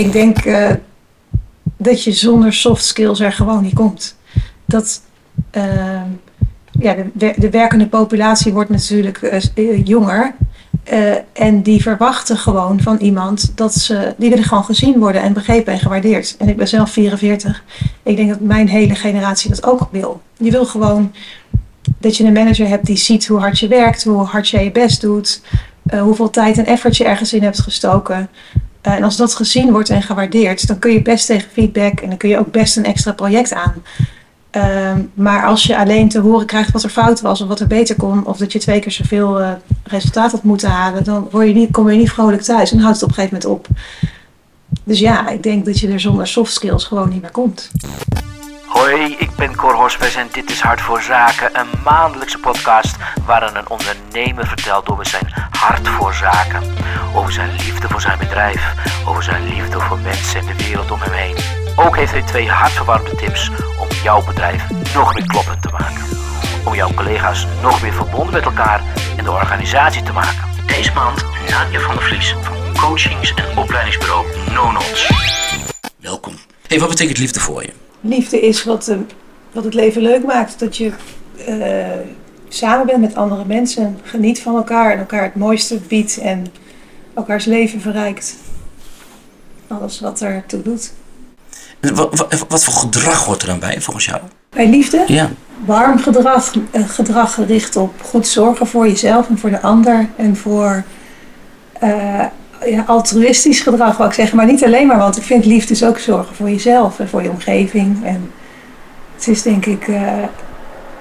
Ik denk eh, dat je zonder soft skills er gewoon niet komt. Dat, ehm, ja, de, de werkende populatie wordt natuurlijk eh, jonger. Eh, en die verwachten gewoon van iemand dat ze, die willen gewoon gezien worden en begrepen en gewaardeerd. En ik ben zelf 44. Ik denk dat mijn hele generatie dat ook wil. Je wil gewoon dat je een manager hebt die ziet hoe hard je werkt, hoe hard je je best doet, hoeveel tijd en effort je ergens in hebt gestoken. Uh, en als dat gezien wordt en gewaardeerd, dan kun je best tegen feedback en dan kun je ook best een extra project aan. Ehm, maar als je alleen te horen krijgt wat er fout was of wat er beter kon, of dat je twee keer zoveel uh, resultaat had moeten halen, dan word je niet, kom je niet vrolijk thuis en houdt het op een gegeven moment op. Dus ja, ik denk dat je er zonder soft skills gewoon niet meer komt. Hoi, ik ben Cor Hospes en dit is Hart voor Zaken, een maandelijkse podcast waarin een ondernemer vertelt over zijn hart voor zaken, over zijn liefde voor zijn bedrijf, over zijn liefde voor mensen en de wereld om hem heen. Ook heeft hij twee hartverwarmende tips om jouw bedrijf nog meer kloppend te maken. Om jouw collega's nog meer verbonden met elkaar en de organisatie te maken. Deze maand Nadja van der Vlies van coachings- en opleidingsbureau No Notes. Welkom. Hey, wat betekent liefde voor je? Liefde is wat, uh, wat het leven leuk maakt. Dat je uh, samen bent met andere mensen, geniet van elkaar en elkaar het mooiste biedt en elkaars leven verrijkt. Alles wat er toe doet. Wat, wat, wat, voor gedrag hoort er dan bij volgens jou? Bij liefde? Ja. Warm gedrag, uh, gedrag gericht op goed zorgen voor jezelf en voor de ander. En voor uh, ja, altruïstisch gedrag, wil ik zeggen. Maar niet alleen maar, want ik vind liefde is ook zorgen voor jezelf en voor je omgeving. En het is denk ik uh,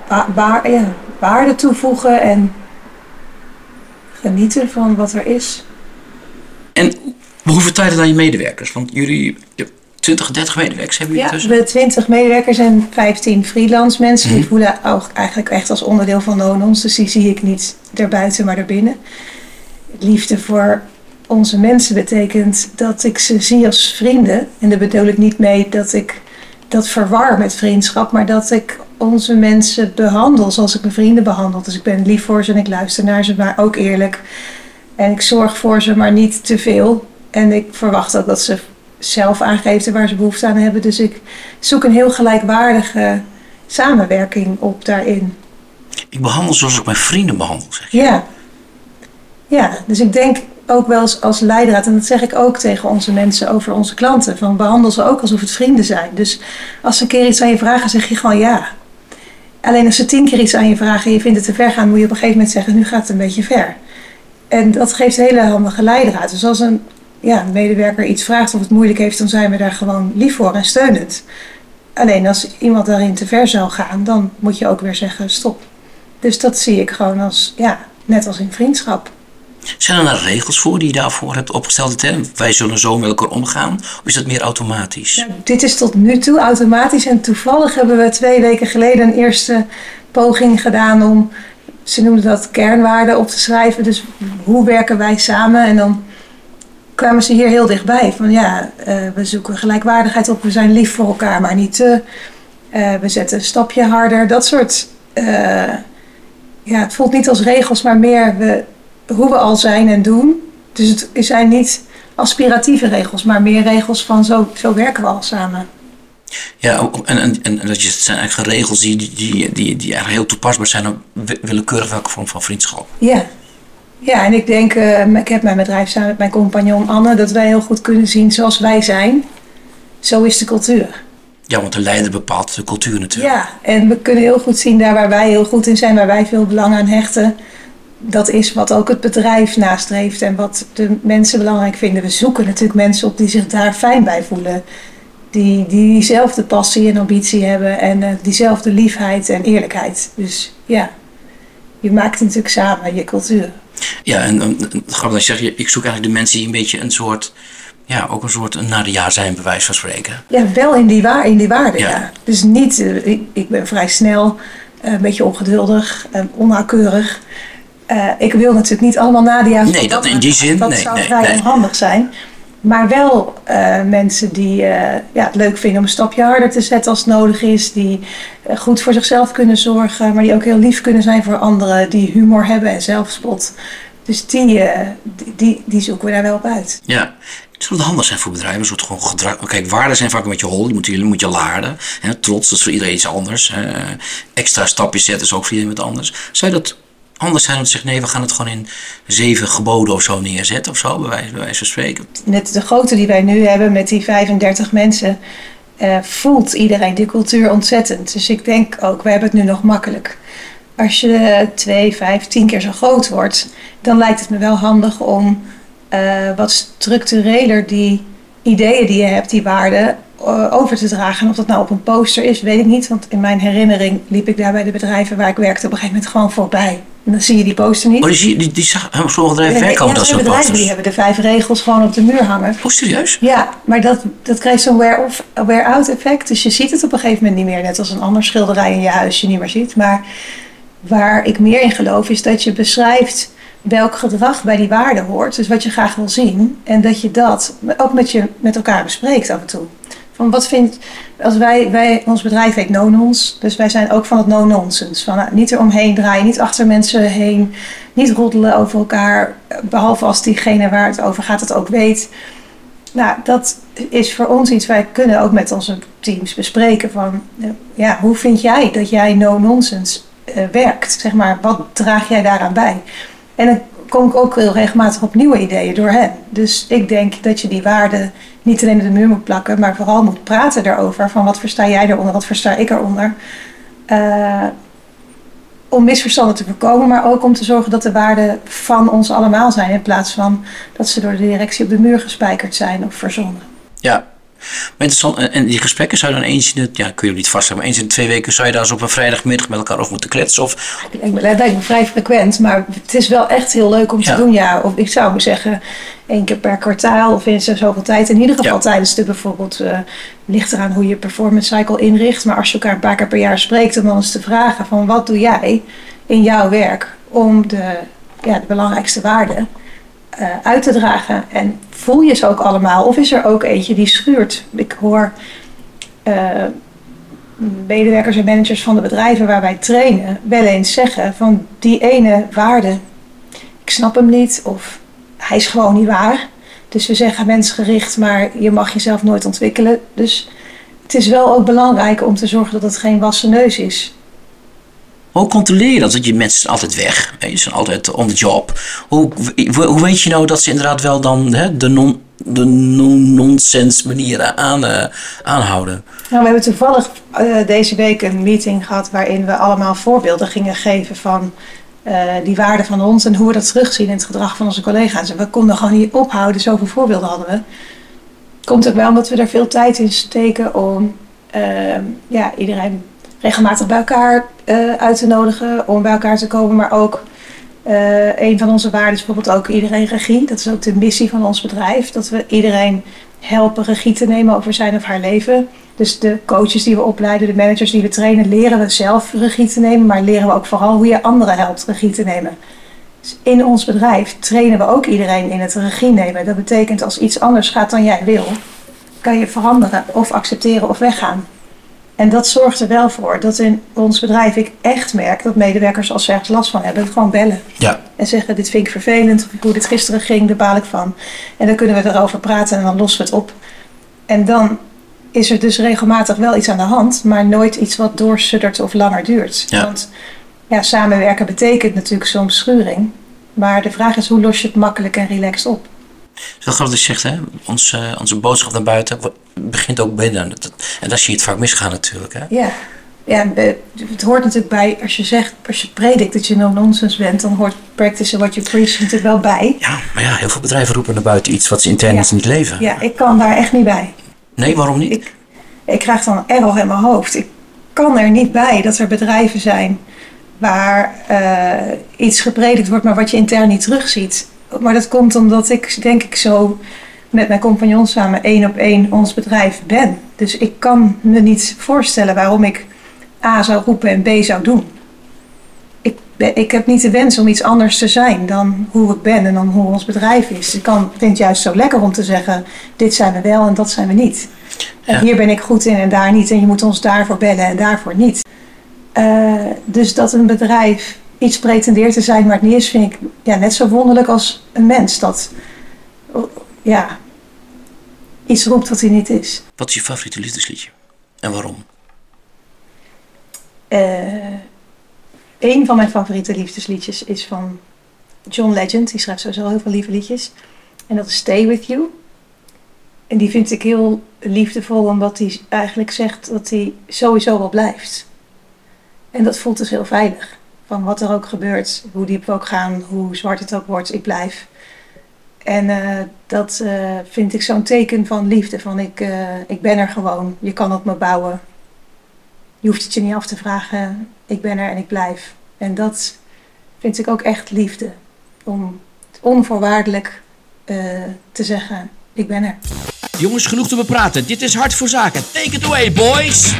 wa ja, waarde toevoegen en genieten van wat er is. En hoe vertel je dan je medewerkers? Want jullie 20, 30 medewerkers hebben jullie ja, tussen? we hebben 20 medewerkers en 15 freelance mensen. Die voelen ook eigenlijk echt als onderdeel van Nonons. Dus die zie ik niet daarbuiten, maar daarbinnen. Liefde voor onze mensen betekent dat ik ze zie als vrienden. En daar bedoel ik niet mee dat ik dat verwar met vriendschap, maar dat ik onze mensen behandel zoals ik mijn vrienden behandel. Dus ik ben lief voor ze en ik luister naar ze, maar ook eerlijk. En ik zorg voor ze, maar niet te veel. En ik verwacht ook dat ze zelf aangeven waar ze behoefte aan hebben. Dus ik zoek een heel gelijkwaardige samenwerking op daarin. Ik behandel zoals ik mijn vrienden behandel, zeg je. Ja. Ja, dus ik denk ook wel als leidraad, en dat zeg ik ook tegen onze mensen over onze klanten, van behandel ze ook alsof het vrienden zijn. Dus als ze een keer iets aan je vragen, zeg je gewoon ja. Alleen als ze tien keer iets aan je vragen en je vindt het te ver gaan, moet je op een gegeven moment zeggen, nu gaat het een beetje ver. En dat geeft hele handige leidraad. Dus als een ja, medewerker iets vraagt of het moeilijk heeft, dan zijn we daar gewoon lief voor en steunend. Alleen als iemand daarin te ver zou gaan, dan moet je ook weer zeggen stop. Dus dat zie ik gewoon als, ja, net als in vriendschap. Zijn er nou regels voor die je daarvoor hebt opgesteld? Hè? Wij zullen zo met elkaar omgaan? Of is dat meer automatisch? Ja, dit is tot nu toe automatisch. En toevallig hebben we twee weken geleden een eerste poging gedaan om, ze noemden dat kernwaarden op te schrijven. Dus hoe werken wij samen? En dan kwamen ze hier heel dichtbij. Van ja, uh, we zoeken gelijkwaardigheid op, we zijn lief voor elkaar, maar niet te. Uh, we zetten een stapje harder. Dat soort. Uh, ja, het voelt niet als regels, maar meer we, hoe we al zijn en doen. Dus het zijn niet aspiratieve regels, maar meer regels van zo, zo werken we al samen. Ja, en, en, en dat je, het zijn eigenlijk regels die, die, die, die, eigenlijk heel toepasbaar zijn op willekeurig welke vorm van vriendschap. Ja, ja, en ik denk, uh, ik heb mijn bedrijf samen met mijn compagnon Anne, dat wij heel goed kunnen zien zoals wij zijn. Zo is de cultuur. Ja, want de leider bepaalt de cultuur natuurlijk. Ja, en we kunnen heel goed zien daar waar wij heel goed in zijn, waar wij veel belang aan hechten. Dat is wat ook het bedrijf nastreeft en wat de mensen belangrijk vinden. We zoeken natuurlijk mensen op die zich daar fijn bij voelen. Die, die diezelfde passie en ambitie hebben en uh, diezelfde liefheid en eerlijkheid. Dus ja, je maakt natuurlijk samen je cultuur. Ja, en grappig dat je zegt, ik zoek eigenlijk de mensen die een beetje een soort, ja, ook een soort nadejaar zijn, bij wijze van spreken. Ja, wel in die, waar, in die waarde, ja. ja. Dus niet, uh, ik, ik, ben vrij snel, uh, een beetje ongeduldig, uh, onnauwkeurig. ik wil natuurlijk niet allemaal nadejaar. Nee, dat, in die zin, dat nee, zou nee, vrij nee. onhandig zijn. Maar wel mensen die ja, het leuk vinden om een stapje harder te zetten als het nodig is. Die goed voor zichzelf kunnen zorgen, maar die ook heel lief kunnen zijn voor anderen. Die humor hebben en zelfspot. Dus die, uh, die, die, zoeken we daar wel op uit. Ja, Zou het handig zijn voor bedrijven? Een soort gewoon gedrag. Kijk, waarden zijn vaak een beetje hol. Die moet je, moet je laden. Hè? Trots, dat is voor iedereen iets anders. Hè? Extra stapjes zetten is ook voor iedereen wat anders. Zou je dat anders zijn te zeggen: nee, we gaan het gewoon in zeven geboden of zo neerzetten of zo, bij wijze, van spreken? Met de grootte die wij nu hebben, met die 35 mensen, eh, voelt iedereen die cultuur ontzettend. Dus ik denk ook, we hebben het nu nog makkelijk. Als je twee, vijf, tien keer zo groot wordt, dan lijkt het me wel handig om eh, wat structureler die ideeën die je hebt, die waarden, over te dragen. En of dat nou op een poster is, weet ik niet. Want in mijn herinnering liep ik daar bij de bedrijven waar ik werkte op een gegeven moment gewoon voorbij. En dan zie je die poster niet. Oh, die, die, die, zag, sommige bedrijven werken ja, dat soort bedrijven die hebben de vijf regels gewoon op de muur hangen. Oh, serieus? Ja, maar dat, dat krijgt zo'n wear-out effect. Dus je ziet het op een gegeven moment niet meer. Net als een ander schilderij in je huis je niet meer ziet. Maar waar ik meer in geloof is dat je beschrijft welk gedrag bij die waarde hoort. Dus wat je graag wil zien. En dat je dat ook met, je, met elkaar bespreekt af en toe. Van wat vindt, als wij, wij, ons bedrijf heet No-Nons, dus wij zijn ook van het no-nonsense. Van nou, niet eromheen draaien, niet achter mensen heen, niet roddelen over elkaar, behalve als diegene waar het over gaat het ook weet. Nou, dat is voor ons iets, wij kunnen ook met onze teams bespreken van, ja, hoe vind jij dat jij no-nonsense uh, werkt? Zeg maar, wat draag jij daaraan bij? En dan kom ik ook heel regelmatig op nieuwe ideeën door hen. Dus ik denk dat je die waarden niet alleen op de muur moet plakken, maar vooral moet praten erover. Van wat versta jij eronder, wat versta ik eronder. Uh, om misverstanden te voorkomen, maar ook om te zorgen dat de waarden van ons allemaal zijn. In plaats van dat ze door de directie op de muur gespijkerd zijn of verzonnen. Ja, maar. En die gesprekken zou je dan eens in het, ja, kun je niet maar eens in de twee weken zou je daar eens op een vrijdagmiddag met elkaar over moeten kletsen? Of... Dat lijkt me vrij frequent, maar het is wel echt heel leuk om te Ja. doen. Ja, of ik zou zeggen één keer per kwartaal of in zoveel tijd. In ieder geval Ja. tijdens de bijvoorbeeld, eh ligt eraan hoe je performance cycle inricht. Maar als je elkaar een paar keer per jaar spreekt, om dan eens te vragen van wat doe jij in jouw werk om de, ja, de belangrijkste waarden eh, uit te dragen. En voel je ze ook allemaal? Of is er ook eentje die schuurt? Ik hoor eh, medewerkers en managers van de bedrijven waar wij trainen wel eens zeggen van die ene waarde, ik snap hem niet of hij is gewoon niet waar. Dus we zeggen mensgericht, maar je mag jezelf nooit ontwikkelen. Dus het is wel ook belangrijk om te zorgen dat het geen wassen neus is. Hoe controleer je dat? Want je mensen altijd weg. Je zijn altijd on the job. Hoe, hoe, weet je nou dat ze inderdaad wel dan hè, de non- de non- nonsens manieren aan, eh, aanhouden? Nou, we hebben toevallig eh, deze week een meeting gehad waarin we allemaal voorbeelden gingen geven van eh, die waarden van ons en hoe we dat terugzien in het gedrag van onze collega's. En we konden gewoon niet ophouden, zoveel voorbeelden hadden we. Komt ook wel omdat we er veel tijd in steken om ja, iedereen regelmatig bij elkaar eh, uit te nodigen, om bij elkaar te komen, maar ook eh, een van onze waarden is bijvoorbeeld ook iedereen regie. Dat is ook de missie van ons bedrijf. Dat we iedereen helpen regie te nemen over zijn of haar leven. Dus de coaches die we opleiden, de managers die we trainen, leren we zelf regie te nemen. Maar leren we ook vooral hoe je anderen helpt regie te nemen. Dus in ons bedrijf trainen we ook iedereen in het regie nemen. Dat betekent als iets anders gaat dan jij wil, kan je veranderen of accepteren of weggaan. En dat zorgt er wel voor dat in ons bedrijf ik echt merk dat medewerkers als ze ergens last van hebben, gewoon bellen. Ja. En zeggen, dit vind ik vervelend, of hoe dit gisteren ging, daar baal ik van. En dan kunnen we erover praten en dan lossen we het op. En dan is er dus regelmatig wel iets aan de hand, maar nooit iets wat doorsuddert of langer duurt. Ja. Want ja, samenwerken betekent natuurlijk soms schuring. Maar de vraag is, hoe los je het makkelijk en relaxed op? Dat je zegt, hè? Onze, onze boodschap naar buiten begint ook binnen. En daar zie je het vaak misgaan natuurlijk. Hè? Ja. Ja, het hoort natuurlijk bij, als je zegt, als je predikt dat je no-nonsense bent, dan hoort practice what you preach natuurlijk wel bij. Ja, maar ja, heel veel bedrijven roepen naar buiten iets wat ze intern Ja. niet leven. Ja, ik kan daar echt niet bij. Nee, waarom niet? Ik, ik krijg dan een error in mijn hoofd. Ik kan er niet bij dat er bedrijven zijn waar eh, iets gepredikt wordt, maar wat je intern niet terugziet. Maar dat komt omdat ik, denk ik, zo met mijn compagnon samen één op één ons bedrijf ben. Dus ik kan me niet voorstellen waarom ik A zou roepen en B zou doen. Ik, ben- ik heb niet de wens om iets anders te zijn dan hoe ik ben en dan hoe ons bedrijf is. Ik kan, vind het juist zo lekker om te zeggen, dit zijn we wel en dat zijn we niet. En hier ben ik goed in en daar niet. En je moet ons daarvoor bellen en daarvoor niet. Eh, dus dat een bedrijf iets pretendeert te zijn, maar het niet is, vind ik ja, net zo wonderlijk als een mens. Dat, ja, iets roept wat hij niet is. Wat is je favoriete liefdesliedje? En waarom? Eh een van mijn favoriete liefdesliedjes is van John Legend. Die schrijft sowieso heel veel lieve liedjes. En dat is Stay With You. En die vind ik heel liefdevol, omdat hij eigenlijk zegt dat hij sowieso wel blijft. En dat voelt dus heel veilig. Van wat er ook gebeurt, hoe diep we ook gaan, hoe zwart het ook wordt, ik blijf. En eh, dat eh, vind ik zo'n teken van liefde. Van ik, eh, ik ben er gewoon, je kan op me bouwen. Je hoeft het je niet af te vragen. Ik ben er en ik blijf. En dat vind ik ook echt liefde. Om onvoorwaardelijk eh, te zeggen, ik ben er. Jongens, genoeg te bepraten. Dit is Hart voor Zaken. Take it away, boys!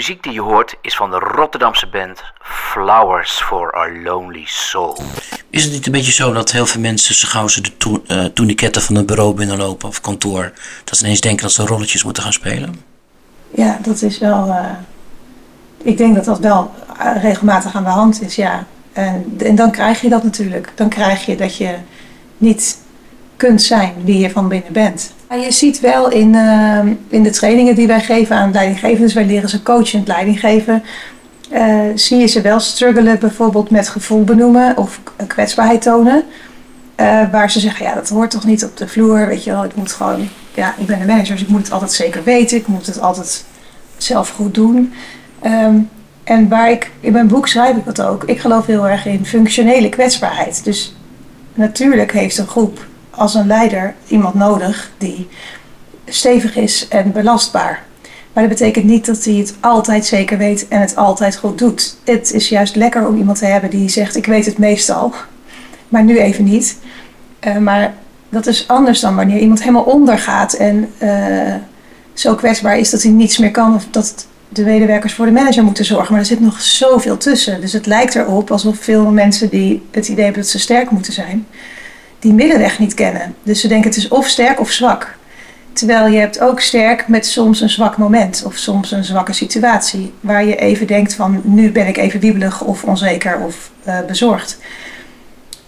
Muziek die je hoort is van de Rotterdamse band Flowers for Our Lonely Soul. Is het niet een beetje zo dat heel veel mensen, zo gauw ze de to eh, tourniquetten van een bureau binnenlopen of kantoor, dat ze ineens denken dat ze rolletjes moeten gaan spelen? Ja, dat is wel. eh, ik denk dat dat wel eh, regelmatig aan de hand is, ja. En, en dan krijg je dat natuurlijk. Dan krijg je dat je niet kunt zijn wie je van binnen bent. Je ziet wel in, eh, in de trainingen die wij geven aan leidinggevenden, dus wij leren ze coachend leiding geven, eh, zie je ze wel struggelen bijvoorbeeld met gevoel benoemen of kwetsbaarheid tonen. Eh, waar ze zeggen, ja, dat hoort toch niet op de vloer, weet je wel. Ik moet gewoon, ja, ik ben een manager, dus ik moet het altijd zeker weten. Ik moet het altijd zelf goed doen. Ehm, en waar ik, in mijn boek schrijf ik dat ook. Ik geloof heel erg in functionele kwetsbaarheid. Dus natuurlijk heeft een groep als een leider iemand nodig die stevig is en belastbaar. Maar dat betekent niet dat hij het altijd zeker weet en het altijd goed doet. Het is juist lekker om iemand te hebben die zegt: Ik weet het meestal, maar nu even niet. Eh, maar dat is anders dan wanneer iemand helemaal ondergaat en eh, zo kwetsbaar is dat hij niets meer kan. Of dat de medewerkers voor de manager moeten zorgen. Maar er zit nog zoveel tussen. Dus het lijkt erop alsof veel mensen die het idee hebben dat ze sterk moeten zijn, die middenweg niet kennen. Dus ze denken het is of sterk of zwak. Terwijl je hebt ook sterk met soms een zwak moment of soms een zwakke situatie. Waar je even denkt van nu ben ik even wiebelig of onzeker of eh, bezorgd.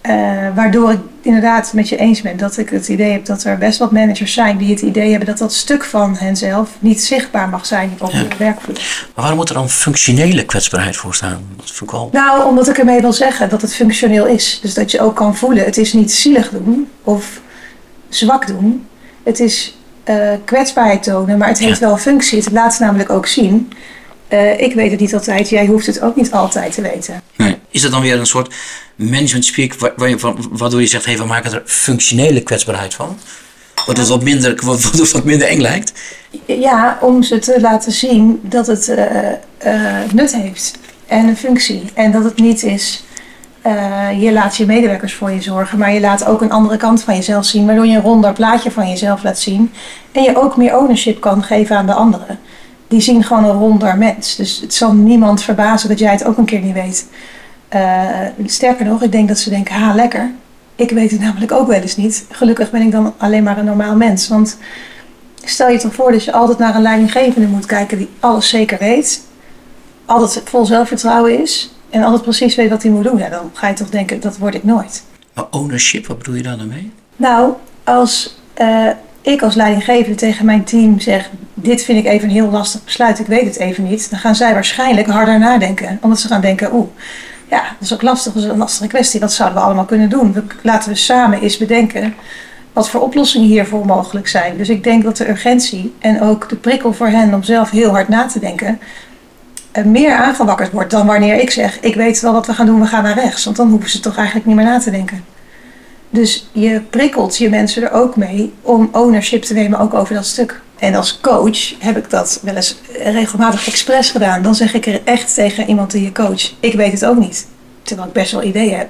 Eh, waardoor ik inderdaad met je eens ben dat ik het idee heb dat er best wat managers zijn die het idee hebben dat dat stuk van henzelf niet zichtbaar mag zijn op de werkvloer. Maar waarom moet er dan functionele kwetsbaarheid voor staan? Dat vind ik wel... Nou, omdat ik ermee wil zeggen dat het functioneel is. Dus dat je ook kan voelen, het is niet zielig doen of zwak doen. Het is eh, kwetsbaarheid tonen, maar het heeft wel functie. Het laat namelijk ook zien. Eh, ik weet het niet altijd, jij hoeft het ook niet altijd te weten. Nee. Is dat dan weer een soort management speak wa- waardoor je zegt, hey, we maken er functionele kwetsbaarheid van? Waardoor het wat minder, wat minder eng lijkt? Ja, om ze te laten zien dat het eh, eh, nut heeft en een functie. En dat het niet is, je laat je medewerkers voor je zorgen, maar je laat ook een andere kant van jezelf zien, waardoor je een ronder plaatje van jezelf laat zien. En je ook meer ownership kan geven aan de anderen. Die zien gewoon een ronder mens. Dus het zal niemand verbazen dat jij het ook een keer niet weet. Eh, sterker nog, ik denk dat ze denken, ha, lekker. Ik weet het namelijk ook wel eens niet. Gelukkig ben ik dan alleen maar een normaal mens. Want Stel je toch voor dat je altijd naar een leidinggevende moet kijken die alles zeker weet, altijd vol zelfvertrouwen is en altijd precies weet wat hij moet doen. Ja, dan ga je toch denken, dat word ik nooit. Maar ownership, wat bedoel je daar dan mee? Nou, als eh, ik als leidinggevende tegen mijn team zeg, dit vind ik even een heel lastig besluit, ik weet het even niet, dan gaan zij waarschijnlijk harder nadenken. Omdat ze gaan denken, oeh, ja, dat is ook lastig, dat is een lastige kwestie, wat zouden we allemaal kunnen doen? Laten we samen eens bedenken wat voor oplossingen hiervoor mogelijk zijn. Dus ik denk dat de urgentie en ook de prikkel voor hen om zelf heel hard na te denken, eh, meer aangewakkerd wordt dan wanneer ik zeg, ik weet wel wat we gaan doen, we gaan naar rechts. Want dan hoeven ze toch eigenlijk niet meer na te denken. Dus je prikkelt je mensen er ook mee om ownership te nemen, ook over dat stuk. En als coach heb ik dat wel eens regelmatig expres gedaan. Dan zeg ik er echt tegen iemand die je coach, ik weet het ook niet. Terwijl ik best wel ideeën heb.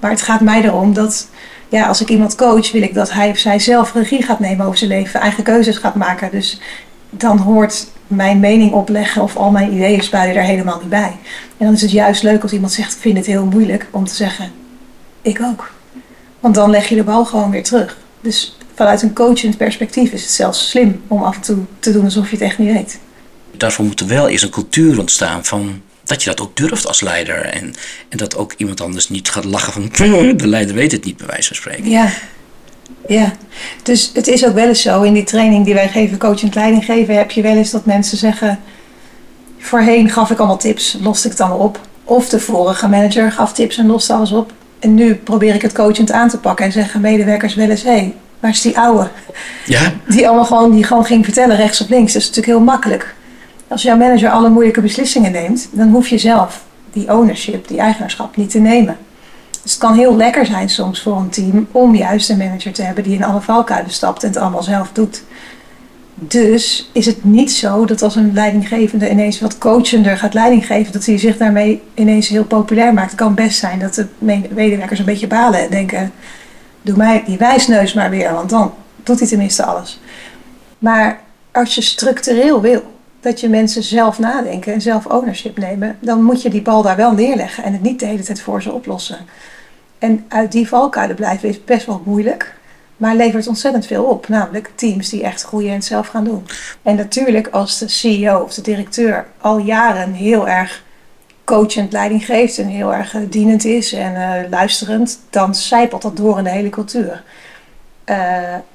Maar het gaat mij erom dat, ja, als ik iemand coach, wil ik dat hij of zij zelf regie gaat nemen over zijn leven, eigen keuzes gaat maken. Dus dan hoort mijn mening opleggen of al mijn ideeën spuien er helemaal niet bij. En dan is het juist leuk als iemand zegt, ik vind het heel moeilijk om te zeggen, ik ook. Want dan leg je de bal gewoon weer terug. Dus vanuit een coachend perspectief is het zelfs slim om af en toe te doen alsof je het echt niet weet. Daarvoor moet er wel eerst een cultuur ontstaan van dat je dat ook durft als leider. En, en dat ook iemand anders niet gaat lachen van de leider weet het niet, bij wijze van spreken. Ja. Ja, dus het is ook wel eens zo in die training die wij geven, coachend leiding geven, heb je wel eens dat mensen zeggen, voorheen gaf ik allemaal tips, loste ik het allemaal op. Of de vorige manager gaf tips en loste alles op. En nu probeer ik het coachend aan te pakken en zeggen medewerkers wel eens, hé, hey, waar is die ouwe? Ja, Die allemaal gewoon, die gewoon ging vertellen rechts of links. Dat is natuurlijk heel makkelijk. Als jouw manager alle moeilijke beslissingen neemt, dan hoef je zelf die ownership, die eigenaarschap niet te nemen. Dus het kan heel lekker zijn soms voor een team om juist een manager te hebben die in alle valkuilen stapt en het allemaal zelf doet. Dus is het niet zo dat als een leidinggevende ineens wat coachender gaat leiding geven, dat hij zich daarmee ineens heel populair maakt. Het kan best zijn dat de medewerkers een beetje balen en denken, doe mij die wijsneus maar weer, want dan doet hij tenminste alles. Maar als je structureel wil dat je mensen zelf nadenken en zelf ownership nemen, dan moet je die bal daar wel neerleggen en het niet de hele tijd voor ze oplossen. En uit die valkuilen blijven is best wel moeilijk, maar levert ontzettend veel op. Namelijk teams die echt groeien en het zelf gaan doen. En natuurlijk als de CEO of de directeur al jaren heel erg coachend leiding geeft en heel erg eh, dienend is en eh, luisterend, dan zijpelt dat door in de hele cultuur. Uh,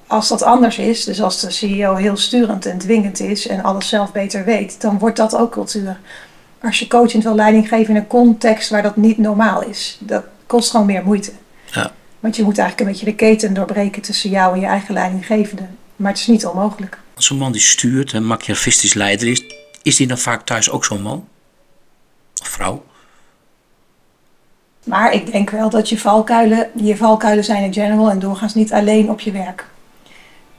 als dat anders is, dus als de CEO heel sturend en dwingend is en alles zelf beter weet, dan wordt dat ook cultuur. Als je coachend wil leiding geven in een context waar dat niet normaal is, dat kost gewoon meer moeite. Ja. Want je moet eigenlijk een beetje de keten doorbreken tussen jou en je eigen leidinggevende. Maar het is niet onmogelijk. als een man die stuurt en machiavistisch leider is, is die dan vaak thuis ook zo'n man? Of vrouw? Maar ik denk wel dat je valkuilen, je valkuilen zijn in general en doorgaans niet alleen op je werk.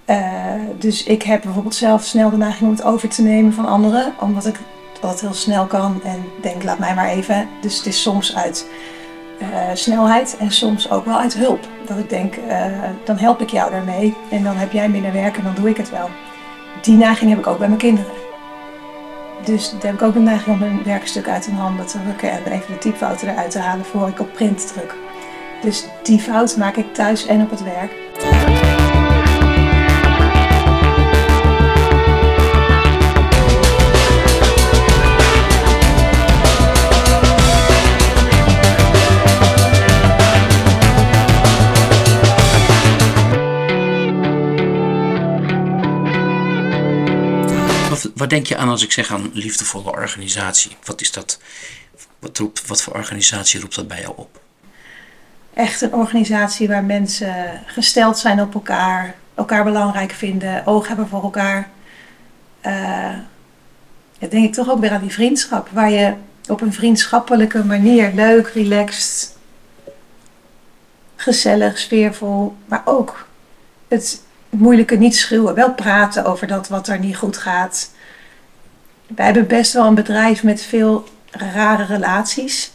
Uh, dus ik heb bijvoorbeeld zelf snel de neiging om het over te nemen van anderen, omdat ik dat heel snel kan en denk laat mij maar even. Dus het is soms uit uh, snelheid en soms ook wel uit hulp. Dat ik denk, uh, dan help ik jou daarmee en dan heb jij minder werk en dan doe ik het wel. Die neiging heb ik ook bij mijn kinderen. Dus dan heb ik ook een neiging om een werkstuk uit een handen te rukken en even de typfouten eruit te halen voor ik op print druk. Dus die fout maak ik thuis en op het werk. Wat, denk je aan als ik zeg aan liefdevolle organisatie? Wat is dat? Wat, roept, wat voor organisatie roept dat bij jou op? Echt een organisatie waar mensen gesteld zijn op elkaar, elkaar belangrijk vinden, oog hebben voor elkaar. Dan denk ik toch ook weer aan die vriendschap, waar je op een vriendschappelijke manier leuk, relaxed, gezellig, sfeervol, maar ook het moeilijke niet schuwen. Wel praten over dat wat er niet goed gaat. Wij hebben best wel een bedrijf met veel rare relaties.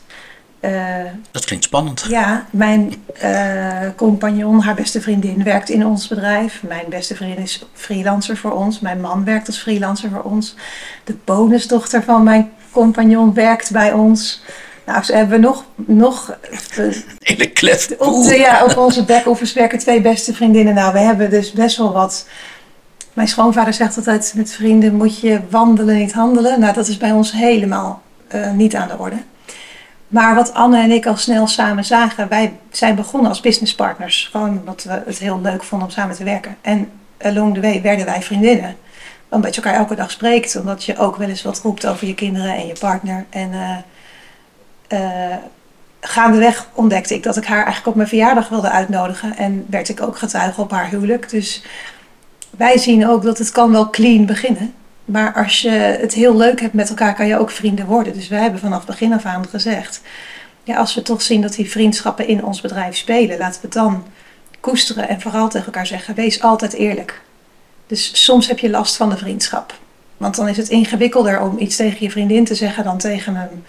Uh, dat klinkt spannend. Ja, mijn uh, compagnon, haar beste vriendin, werkt in ons bedrijf. Mijn beste vriendin is freelancer voor ons. Mijn man werkt als freelancer voor ons. De bonusdochter van mijn compagnon werkt bij ons. Nou, ze hebben nog. nog Hele klef. Op, de, ja, op onze back-office werken twee beste vriendinnen. Nou, we hebben dus best wel wat. Mijn schoonvader zegt altijd: met vrienden moet je wandelen, niet handelen. Nou, dat is bij ons helemaal uh, niet aan de orde. Maar wat Anne en ik al snel samen zagen, wij zijn begonnen als businesspartners. Gewoon omdat we het heel leuk vonden om samen te werken. En along the way werden wij vriendinnen. Omdat je elkaar elke dag spreekt. Omdat je ook wel eens wat roept over je kinderen en je partner. En uh, uh, gaandeweg ontdekte ik dat ik haar eigenlijk op mijn verjaardag wilde uitnodigen. En werd ik ook getuige op haar huwelijk. Dus wij zien ook dat het kan wel clean beginnen. Maar als je het heel leuk hebt met elkaar, kan je ook vrienden worden. Dus wij hebben vanaf begin af aan gezegd: ja, als we toch zien dat die vriendschappen in ons bedrijf spelen, laten we het dan koesteren en vooral tegen elkaar zeggen: wees altijd eerlijk. Dus soms heb je last van de vriendschap. Want dan is het ingewikkelder om iets tegen je vriendin te zeggen dan tegen een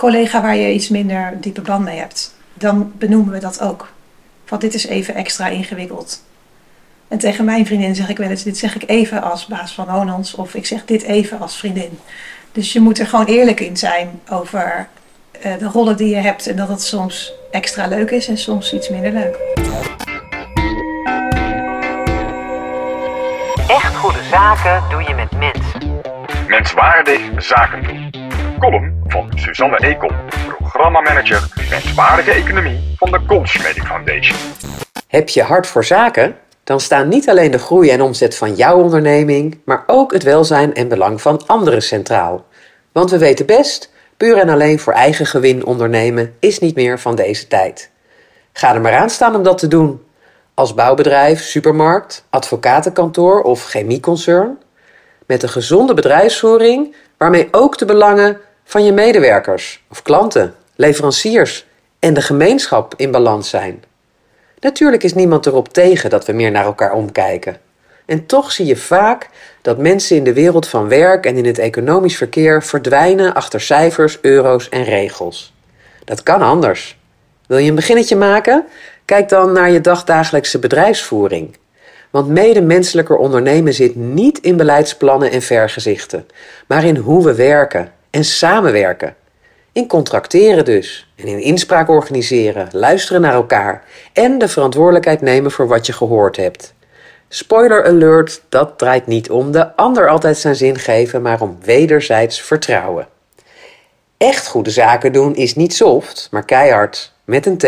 collega waar je iets minder diepe band mee hebt. Dan benoemen we dat ook. Want dit is even extra ingewikkeld. En tegen mijn vriendin zeg ik wel eens: dit zeg ik even als baas van Honans, of ik zeg dit even als vriendin. Dus je moet er gewoon eerlijk in zijn over uh, de rollen die je hebt en dat het soms extra leuk is en soms iets minder leuk. Zaken doe je met mensen. Menswaardig zaken doen. Column van Suzanne Ekom, programmamanager Menswaardige Economie van de Consmedic Foundation. Heb je hart voor zaken? Dan staan niet alleen de groei en omzet van jouw onderneming, maar ook het welzijn en belang van anderen centraal. Want we weten best, puur en alleen voor eigen gewin ondernemen is niet meer van deze tijd. Ga er maar aan staan om dat te doen. Als bouwbedrijf, supermarkt, advocatenkantoor of chemieconcern. Met een gezonde bedrijfsvoering waarmee ook de belangen van je medewerkers of klanten, leveranciers en de gemeenschap in balans zijn. Natuurlijk is niemand erop tegen dat we meer naar elkaar omkijken. En toch zie je vaak dat mensen in de wereld van werk en in het economisch verkeer verdwijnen achter cijfers, euro's en regels. Dat kan anders. Wil je een beginnetje maken? Kijk dan naar je dagdagelijkse bedrijfsvoering. Want medemenselijker ondernemen zit niet in beleidsplannen en vergezichten, maar in hoe we werken en samenwerken. In contracteren dus, en in inspraak organiseren, luisteren naar elkaar en de verantwoordelijkheid nemen voor wat je gehoord hebt. Spoiler alert, dat draait niet om de ander altijd zijn zin geven, maar om wederzijds vertrouwen. Echt goede zaken doen is niet soft, maar keihard, met een T.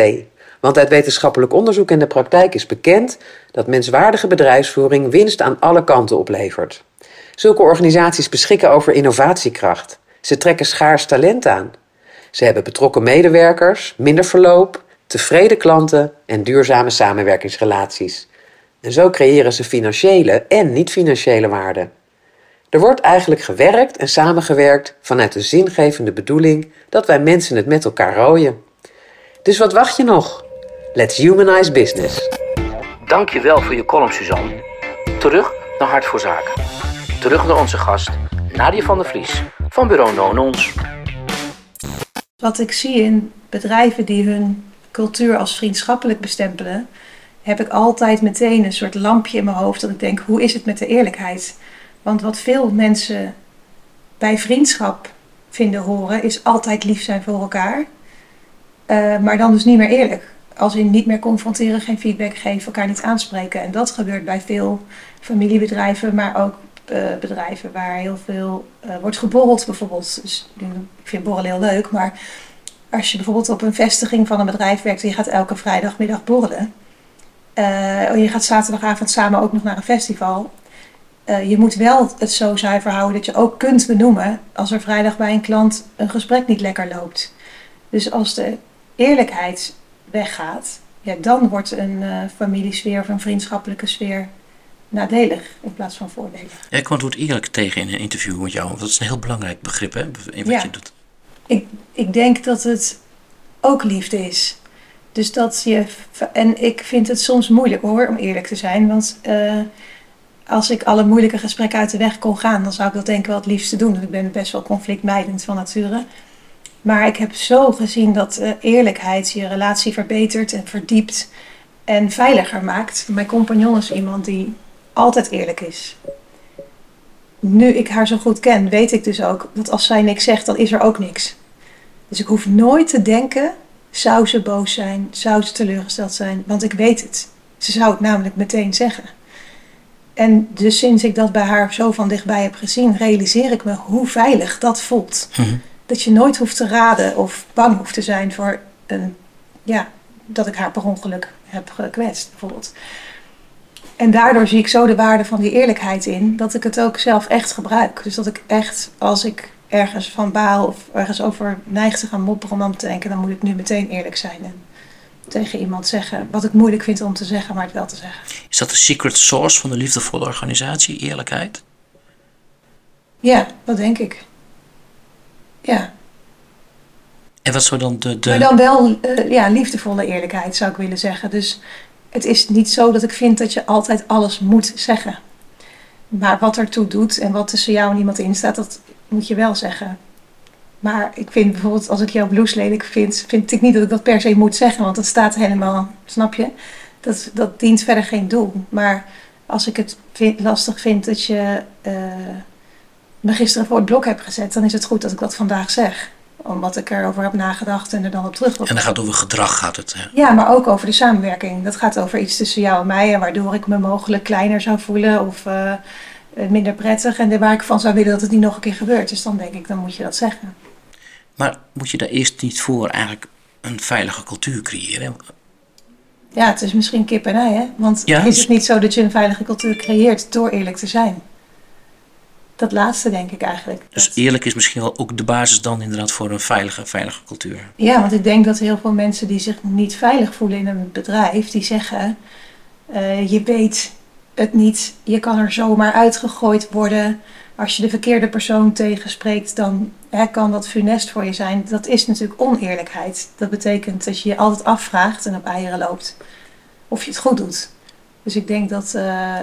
Want uit wetenschappelijk onderzoek en de praktijk is bekend dat menswaardige bedrijfsvoering winst aan alle kanten oplevert. Zulke organisaties beschikken over innovatiekracht. Ze trekken schaars talent aan. Ze hebben betrokken medewerkers, minder verloop, tevreden klanten en duurzame samenwerkingsrelaties. En zo creëren ze financiële en niet-financiële waarde. Er wordt eigenlijk gewerkt en samengewerkt vanuit de zingevende bedoeling dat wij mensen het met elkaar rooien. Dus wat wacht je nog? Let's humanize business. Dankjewel voor je column, Suzanne. Terug naar Hart voor Zaken. Terug naar onze gast, Nadia van der Vlies van bureau Nonons. Wat ik zie in bedrijven die hun cultuur als vriendschappelijk bestempelen, heb ik altijd meteen een soort lampje in mijn hoofd dat ik denk, hoe is het met de eerlijkheid? Want wat veel mensen bij vriendschap vinden horen, is altijd lief zijn voor elkaar. Uh, maar dan dus niet meer eerlijk. Als in niet meer confronteren, geen feedback geven, elkaar niet aanspreken. En dat gebeurt bij veel familiebedrijven, maar ook bedrijven waar heel veel uh, wordt geborreld bijvoorbeeld. Dus ik vind borrelen heel leuk, maar als je bijvoorbeeld op een vestiging van een bedrijf werkt en je gaat elke vrijdagmiddag borrelen. Uh, je gaat zaterdagavond samen ook nog naar een festival. je moet wel het zo zuiver houden dat je ook kunt benoemen als er vrijdag bij een klant een gesprek niet lekker loopt. Dus als de eerlijkheid weggaat, ja, dan wordt een familiesfeer of een vriendschappelijke sfeer nadelig in plaats van voordelig. Ja, ik kwam het woord eerlijk tegen in een interview met jou. Dat is een heel belangrijk begrip hè, in wat ja. je doet. Ik, ik denk dat het ook liefde is. Dus dat je. En ik vind het soms moeilijk hoor, om eerlijk te zijn. Want uh, als ik alle moeilijke gesprekken uit de weg kon gaan, dan zou ik dat denk ik wel het liefste doen. Ik ben best wel conflictmijdend van nature. Maar ik heb zo gezien dat uh, eerlijkheid je relatie verbetert en verdiept en veiliger maakt. Mijn compagnon is iemand die altijd eerlijk is. Nu ik haar zo goed ken, weet ik dus ook dat als zij niks zegt, dan is er ook niks. Dus ik hoef nooit te denken, zou ze boos zijn, zou ze teleurgesteld zijn, want ik weet het. Ze zou het namelijk meteen zeggen. En dus sinds ik dat bij haar zo van dichtbij heb gezien, realiseer ik me hoe veilig dat voelt. Mhm. Dat je nooit hoeft te raden of bang hoeft te zijn voor een, ja, dat ik haar per ongeluk heb gekwetst, bijvoorbeeld. En daardoor zie ik zo de waarde van die eerlijkheid in, dat ik het ook zelf echt gebruik. Dus dat ik echt, als ik ergens van baal of ergens over neig te gaan mopperen om aan te denken, dan moet ik nu meteen eerlijk zijn. En tegen iemand zeggen wat ik moeilijk vind om te zeggen, maar het wel te zeggen. Is dat de secret sauce van de liefdevolle organisatie, eerlijkheid? Ja, dat denk ik. Ja. En wat zou dan de... de... Maar dan wel uh, ja, liefdevolle eerlijkheid, zou ik willen zeggen. Dus het is niet zo dat ik vind dat je altijd alles moet zeggen. Maar wat ertoe doet en wat tussen jou en iemand in staat, dat moet je wel zeggen. Maar ik vind bijvoorbeeld, als ik jouw blouse lelijk vind, vind ik niet dat ik dat per se moet zeggen, want dat staat helemaal, snap je? Dat, dat dient verder geen doel. Maar als ik het lastig vind dat je uh, me gisteren voor het blok hebt gezet, dan is het goed dat ik dat vandaag zeg omdat ik erover heb nagedacht en er dan op terug wil En dan gaat over gedrag, gaat het. Hè? Ja, maar ook over de samenwerking. Dat gaat over iets tussen jou en mij en waardoor ik me mogelijk kleiner zou voelen of uh, eh, minder prettig. En waar ik van zou willen dat het niet nog een keer gebeurt. Dus dan denk ik, dan moet je dat zeggen. Maar moet je daar eerst niet voor eigenlijk een veilige cultuur creëren? Ja, het is misschien kip en ei, hè? Want Ja, is het niet zo dat je een veilige cultuur creëert door eerlijk te zijn? Dat laatste denk ik eigenlijk. Dus eerlijk is misschien wel ook de basis dan inderdaad voor een veilige, veilige cultuur. Ja, want ik denk dat heel veel mensen die zich niet veilig voelen in een bedrijf, die zeggen, eh, je weet het niet, je kan er zomaar uitgegooid worden. Als je de verkeerde persoon tegenspreekt, dan hè, kan dat funest voor je zijn. Dat is natuurlijk oneerlijkheid. Dat betekent dat je je altijd afvraagt en op eieren loopt of je het goed doet. Dus ik denk dat eh,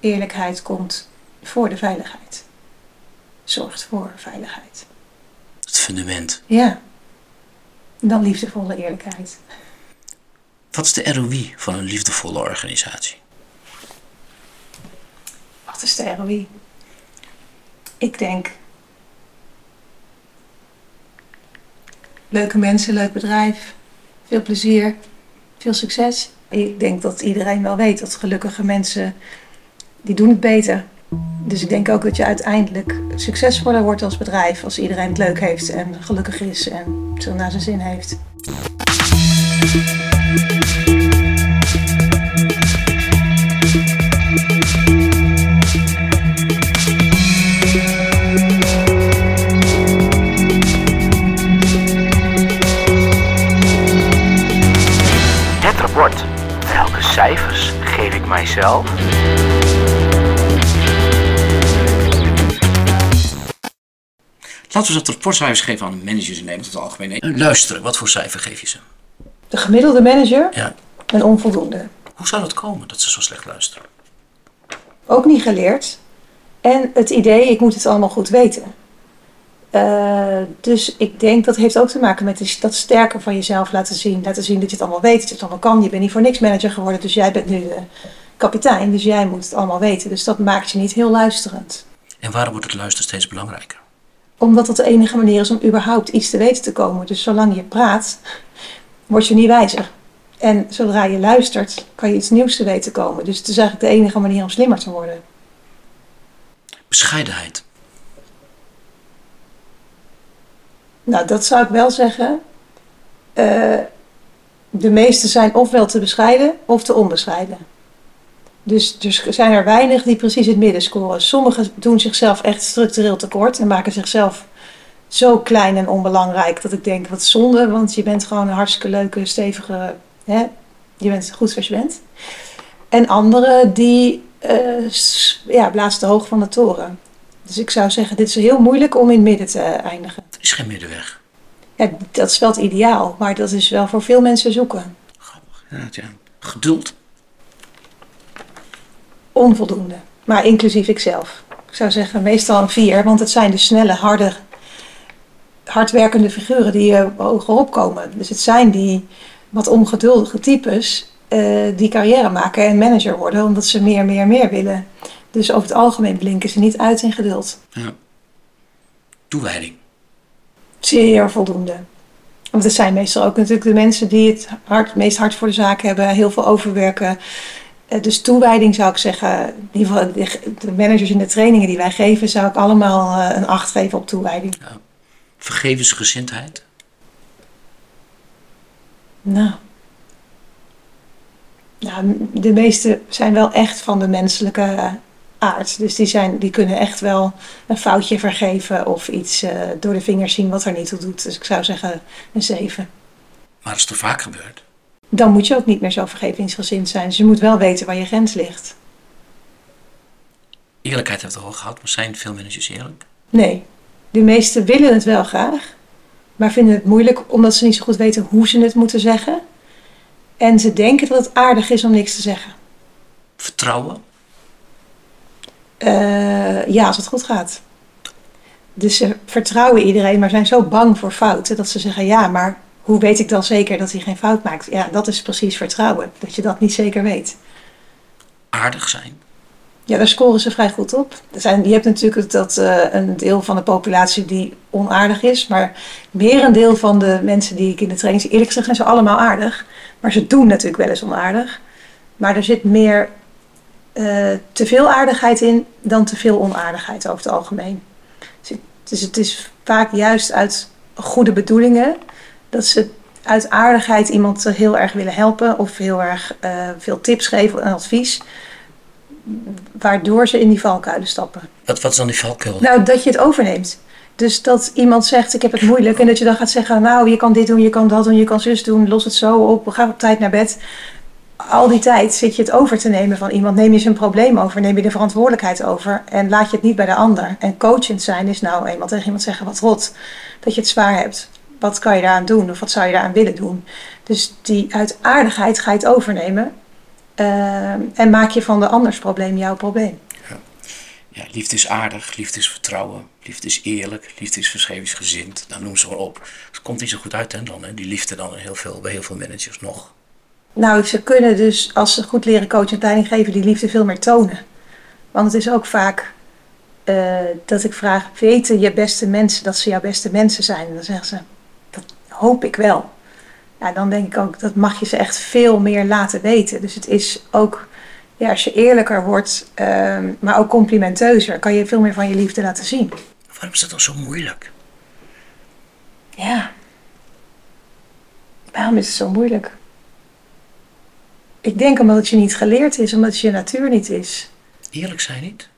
eerlijkheid komt voor de veiligheid. Zorgt voor veiligheid. Het fundament. Ja. Dan liefdevolle eerlijkheid. Wat is de ROI van een liefdevolle organisatie? Wat is de ROI? Ik denk. Leuke mensen, leuk bedrijf, veel plezier, veel succes. Ik denk dat iedereen wel weet dat gelukkige mensen, die doen het beter. Dus ik denk ook dat je uiteindelijk succesvoller wordt als bedrijf als iedereen het leuk heeft en gelukkig is en zo naar zijn zin heeft. Het rapport. Welke cijfers geef ik mijzelf? Laten we eens wat rapportcijfers geven aan de managers in Nederland in het algemeen. Eh, Luisteren, wat voor cijfer geef je ze? De gemiddelde manager, Ja. een onvoldoende. Hoe zou dat komen dat ze zo slecht luisteren? ook niet geleerd. En het idee, ik moet het allemaal goed weten. Eh, dus ik denk dat heeft ook te maken met dat sterker van jezelf laten zien. Laten zien dat je het allemaal weet, dat je het allemaal kan. Je bent niet voor niks manager geworden, dus jij bent nu de kapitein. Dus jij moet het allemaal weten. Dus dat maakt je niet heel luisterend. En waarom wordt het luisteren steeds belangrijker? Omdat dat de enige manier is om überhaupt iets te weten te komen. Dus zolang je praat, word je niet wijzer. En zodra je luistert, kan je iets nieuws te weten komen. Dus het is eigenlijk de enige manier om slimmer te worden. Bescheidenheid. Nou, dat zou ik wel zeggen. Eh, de meeste zijn ofwel te bescheiden of te onbescheiden. Dus er zijn er weinig die precies het midden scoren. Sommigen doen zichzelf echt structureel tekort en maken zichzelf zo klein en onbelangrijk dat ik denk, wat zonde, want je bent gewoon een hartstikke leuke, stevige, hè? je bent goed zoals je bent. En anderen die eh, ja, blazen te hoog van de toren. Dus ik zou zeggen, dit is heel moeilijk om in het midden te eindigen. Er is geen middenweg. Ja, dat is wel het ideaal, maar dat is wel voor veel mensen zoeken. Grappig. inderdaad, ja. Geduld. Onvoldoende, maar inclusief ikzelf. Ik zou zeggen meestal een vier, want het zijn de snelle, harde, hardwerkende figuren die eh, hoger opkomen. Dus het zijn die wat ongeduldige types eh, die carrière maken en manager worden, omdat ze meer, meer, meer willen. Dus over het algemeen blinken ze niet uit in geduld. Ja. Toewijding. Zeer voldoende. Want het zijn meestal ook natuurlijk de mensen die het hard, meest hard voor de zaak hebben, heel veel overwerken. Eh, Dus toewijding zou ik zeggen, in ieder geval de- managers in de trainingen die wij geven, zou ik allemaal eh, een acht geven op toewijding. Vergevensgezindheid. Nou. nou, de meeste zijn wel echt van de menselijke aard. Dus die, zijn, die kunnen echt wel een foutje vergeven of iets eh, door de vingers zien wat er niet toe doet. Dus ik zou zeggen een zeven. Maar als het vaak gebeurt. Dan moet je ook niet meer zo vergevingsgezind zijn. Dus je moet wel weten waar je grens ligt. Eerlijkheid hebben we het al gehad, maar zijn veel managers eerlijk? Nee, de meesten willen het wel graag, maar vinden het moeilijk omdat ze niet zo goed weten hoe ze het moeten zeggen. En ze denken dat het aardig is om niks te zeggen. Vertrouwen. Eh, ja, als het goed gaat. Dus ze vertrouwen iedereen, maar zijn zo bang voor fouten dat ze zeggen: ja, maar hoe weet ik dan zeker dat hij geen fout maakt? Ja, dat is precies vertrouwen, dat je dat niet zeker weet. Aardig zijn. Ja, daar scoren ze vrij goed op. Er zijn, je hebt natuurlijk dat eh, een deel van de populatie die onaardig is. Maar merendeel van de mensen die ik in de training zie, eerlijk gezegd zijn ze allemaal aardig. Maar ze doen natuurlijk wel eens onaardig. Maar er zit meer eh, te veel aardigheid in dan te veel onaardigheid over het algemeen. Dus het is vaak juist uit goede bedoelingen dat ze uit aardigheid iemand heel erg willen helpen of heel erg eh, veel tips geven en advies, waardoor ze in die valkuilen stappen. Wat, wat is dan die valkuil? Nou, dat je het overneemt. Dus dat iemand zegt, ik heb het moeilijk. En dat je dan gaat zeggen, nou, je kan dit doen, je kan dat doen, je kan zus doen. Los het zo op, ga op tijd naar bed. Al die tijd zit je het over te nemen van iemand. Neem je zijn probleem over, neem je de verantwoordelijkheid over. En laat je het niet bij de ander. En coachend zijn is nou eenmaal tegen iemand zeggen, wat rot. Dat je het zwaar hebt. Wat kan je daaraan doen? Of wat zou je daaraan willen doen? Dus die uitaardigheid ga je het overnemen. eh, en maak je van de anders probleem jouw probleem. Ja, liefde is aardig, liefde is vertrouwen, liefde is eerlijk, liefde is vergevingsgezind. Dan noem ze maar op. Het komt niet zo goed uit hè, dan, hè? die liefde dan heel veel, bij heel veel managers nog. Nou, ze kunnen dus, als ze goed leren coachen en leiding geven, die liefde veel meer tonen. Want het is ook vaak eh, dat ik vraag, weten je beste mensen dat ze jouw beste mensen zijn? En dan zeggen ze, hoop ik wel. Ja, dan denk ik ook, dat mag je ze echt veel meer laten weten. Dus het is ook, ja, als je eerlijker wordt, ehm, maar ook complimenteuzer, kan je veel meer van je liefde laten zien. Waarom is dat dan zo moeilijk? Ja. Waarom is het zo moeilijk? Ik denk omdat het je niet geleerd is, omdat het je natuur niet is. Eerlijk zijn niet?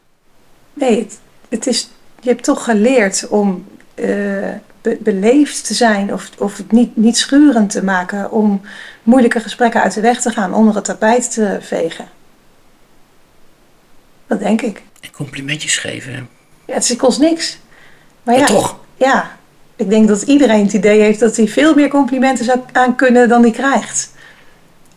Nee, het, het is, je hebt toch geleerd om eh, be- beleefd te zijn of, of het niet, niet schurend te maken. Om moeilijke gesprekken uit de weg te gaan, onder het tapijt te vegen. Dat denk ik. En complimentjes geven. Ja, het kost niks. Maar Maar ja, toch, ja, ik denk dat iedereen het idee heeft dat hij veel meer complimenten zou aan kunnen dan hij krijgt.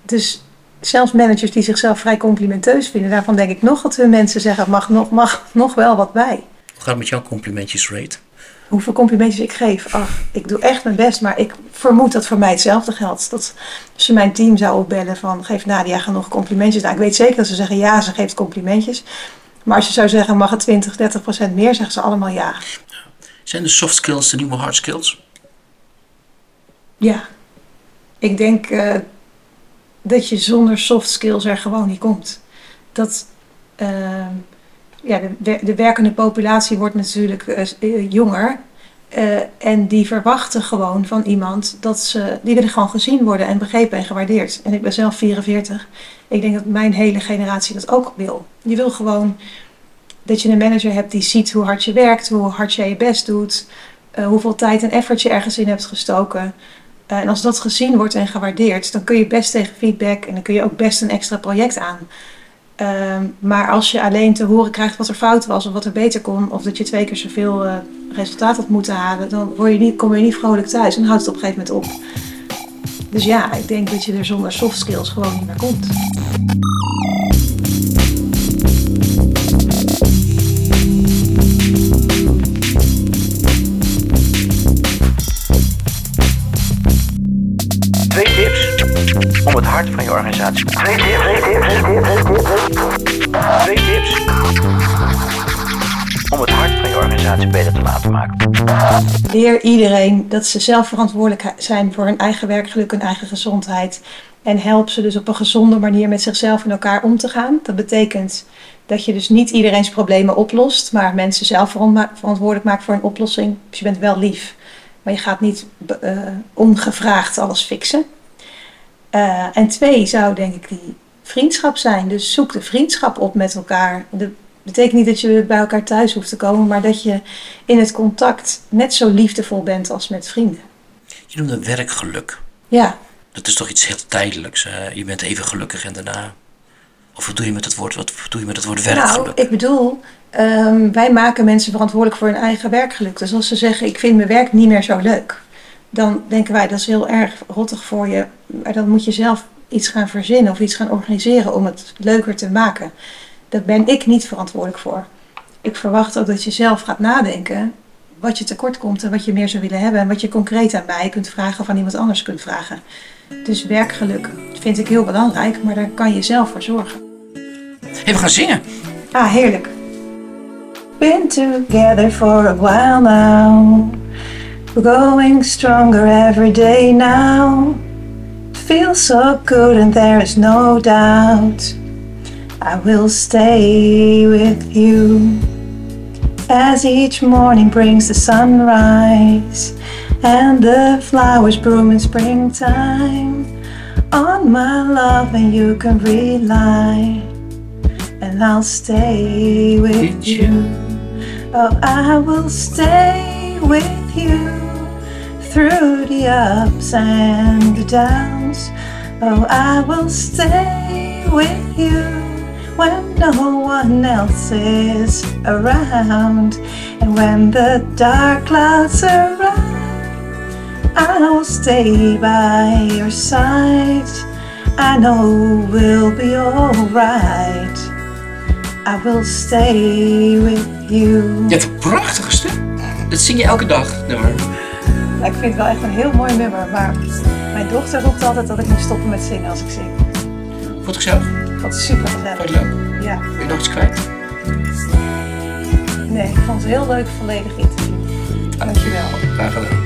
Dus zelfs managers die zichzelf vrij complimenteus vinden, daarvan denk ik nog dat hun mensen zeggen, mag nog, mag nog wel wat bij. hoe gaat het met jouw complimentjes rate? Hoeveel complimentjes ik geef. Ach, ik doe echt mijn best, maar ik vermoed dat voor mij hetzelfde geldt. Dat als je mijn team zou opbellen van, geef Nadia genoeg complimentjes. Nou, ik weet zeker dat ze zeggen ja, ze geeft complimentjes. Maar als je zou zeggen, mag het 20, 30 procent meer, zeggen ze allemaal ja. Zijn de soft skills de nieuwe hard skills? Ja, ik denk eh, dat je zonder soft skills er gewoon niet komt. Dat ehm, ja, de, de werkende populatie wordt natuurlijk eh, eh, jonger. eh, en die verwachten gewoon van iemand dat ze, die willen gewoon gezien worden en begrepen en gewaardeerd. En ik ben zelf 44. Ik denk dat mijn hele generatie dat ook wil. Je wil gewoon dat je een manager hebt die ziet hoe hard je werkt, hoe hard jij je best doet, hoeveel tijd en effort je ergens in hebt gestoken. En als dat gezien wordt en gewaardeerd, dan kun je best tegen feedback en dan kun je ook best een extra project aan. Ehm, maar als je alleen te horen krijgt wat er fout was of wat er beter kon, of dat je twee keer zoveel eh, resultaat had moeten halen, dan word je niet, kom je niet vrolijk thuis en houdt het op een gegeven moment op. Dus ja, ik denk dat je er zonder soft skills gewoon niet meer komt. Twee tips om het hart van je organisatie. Twee tips, tips. Beter te laten maken. Leer iedereen dat ze zelf verantwoordelijk zijn voor hun eigen werkgeluk en eigen gezondheid. En help ze dus op een gezonde manier met zichzelf en elkaar om te gaan. Dat betekent dat je dus niet iedereen's problemen oplost, maar mensen zelf verantwoordelijk maakt voor een oplossing. Dus je bent wel lief, maar je gaat niet eh, ongevraagd alles fixen. Eh, en twee zou denk ik die vriendschap zijn. Dus zoek de vriendschap op met elkaar. Dat betekent niet dat je bij elkaar thuis hoeft te komen, maar dat je in het contact net zo liefdevol bent als met vrienden. Je noemde werkgeluk. Ja, Dat is toch iets heel tijdelijks. hè? je bent even gelukkig en daarna. Of wat doe je met het woord, wat doe je met het woord nou, werkgeluk? ik bedoel, ehm, wij maken mensen verantwoordelijk voor hun eigen werkgeluk. Dus als ze zeggen, ik vind mijn werk niet meer zo leuk, dan denken wij, dat is heel erg rottig voor je. Maar dan moet je zelf iets gaan verzinnen of iets gaan organiseren om het leuker te maken. Daar ben ik niet verantwoordelijk voor. Ik verwacht ook dat je zelf gaat nadenken wat je tekort komt en wat je meer zou willen hebben. En wat je concreet aan mij kunt vragen of aan iemand anders kunt vragen. Dus werkgeluk vind ik heel belangrijk, maar daar kan je zelf voor zorgen. Hey, we gaan zingen. Ah, heerlijk. Been together for a while now. We're going stronger every day now. It feels so good and there is no doubt. I will stay with you as each morning brings the sunrise and the flowers bloom in springtime. On my love, and you can rely, and I'll stay with you. Oh, I will stay with you through the ups and the downs. Oh, I will stay with you when no one else is around. And when the dark clouds surround, I'll stay by your side. I know we'll be alright. I will stay with you. Hebt een prachtige stem. Dat zing je elke dag, nummer. Nou, ik vind het wel echt een heel mooi nummer, maar mijn dochter roept altijd dat ik moet stoppen met zingen als ik zing. Gezellig? Ik vond het super Vond je gezellig. leuk? Ja, Wil je nog iets kwijt? nee, ik vond het een heel leuk volledig interview. Dankjewel. Graag gedaan.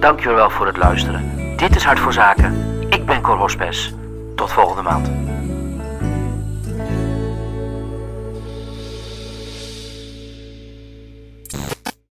Dankjewel voor het luisteren. Dit is Hart voor Zaken. Ik ben Cor Hospes. Tot volgende maand.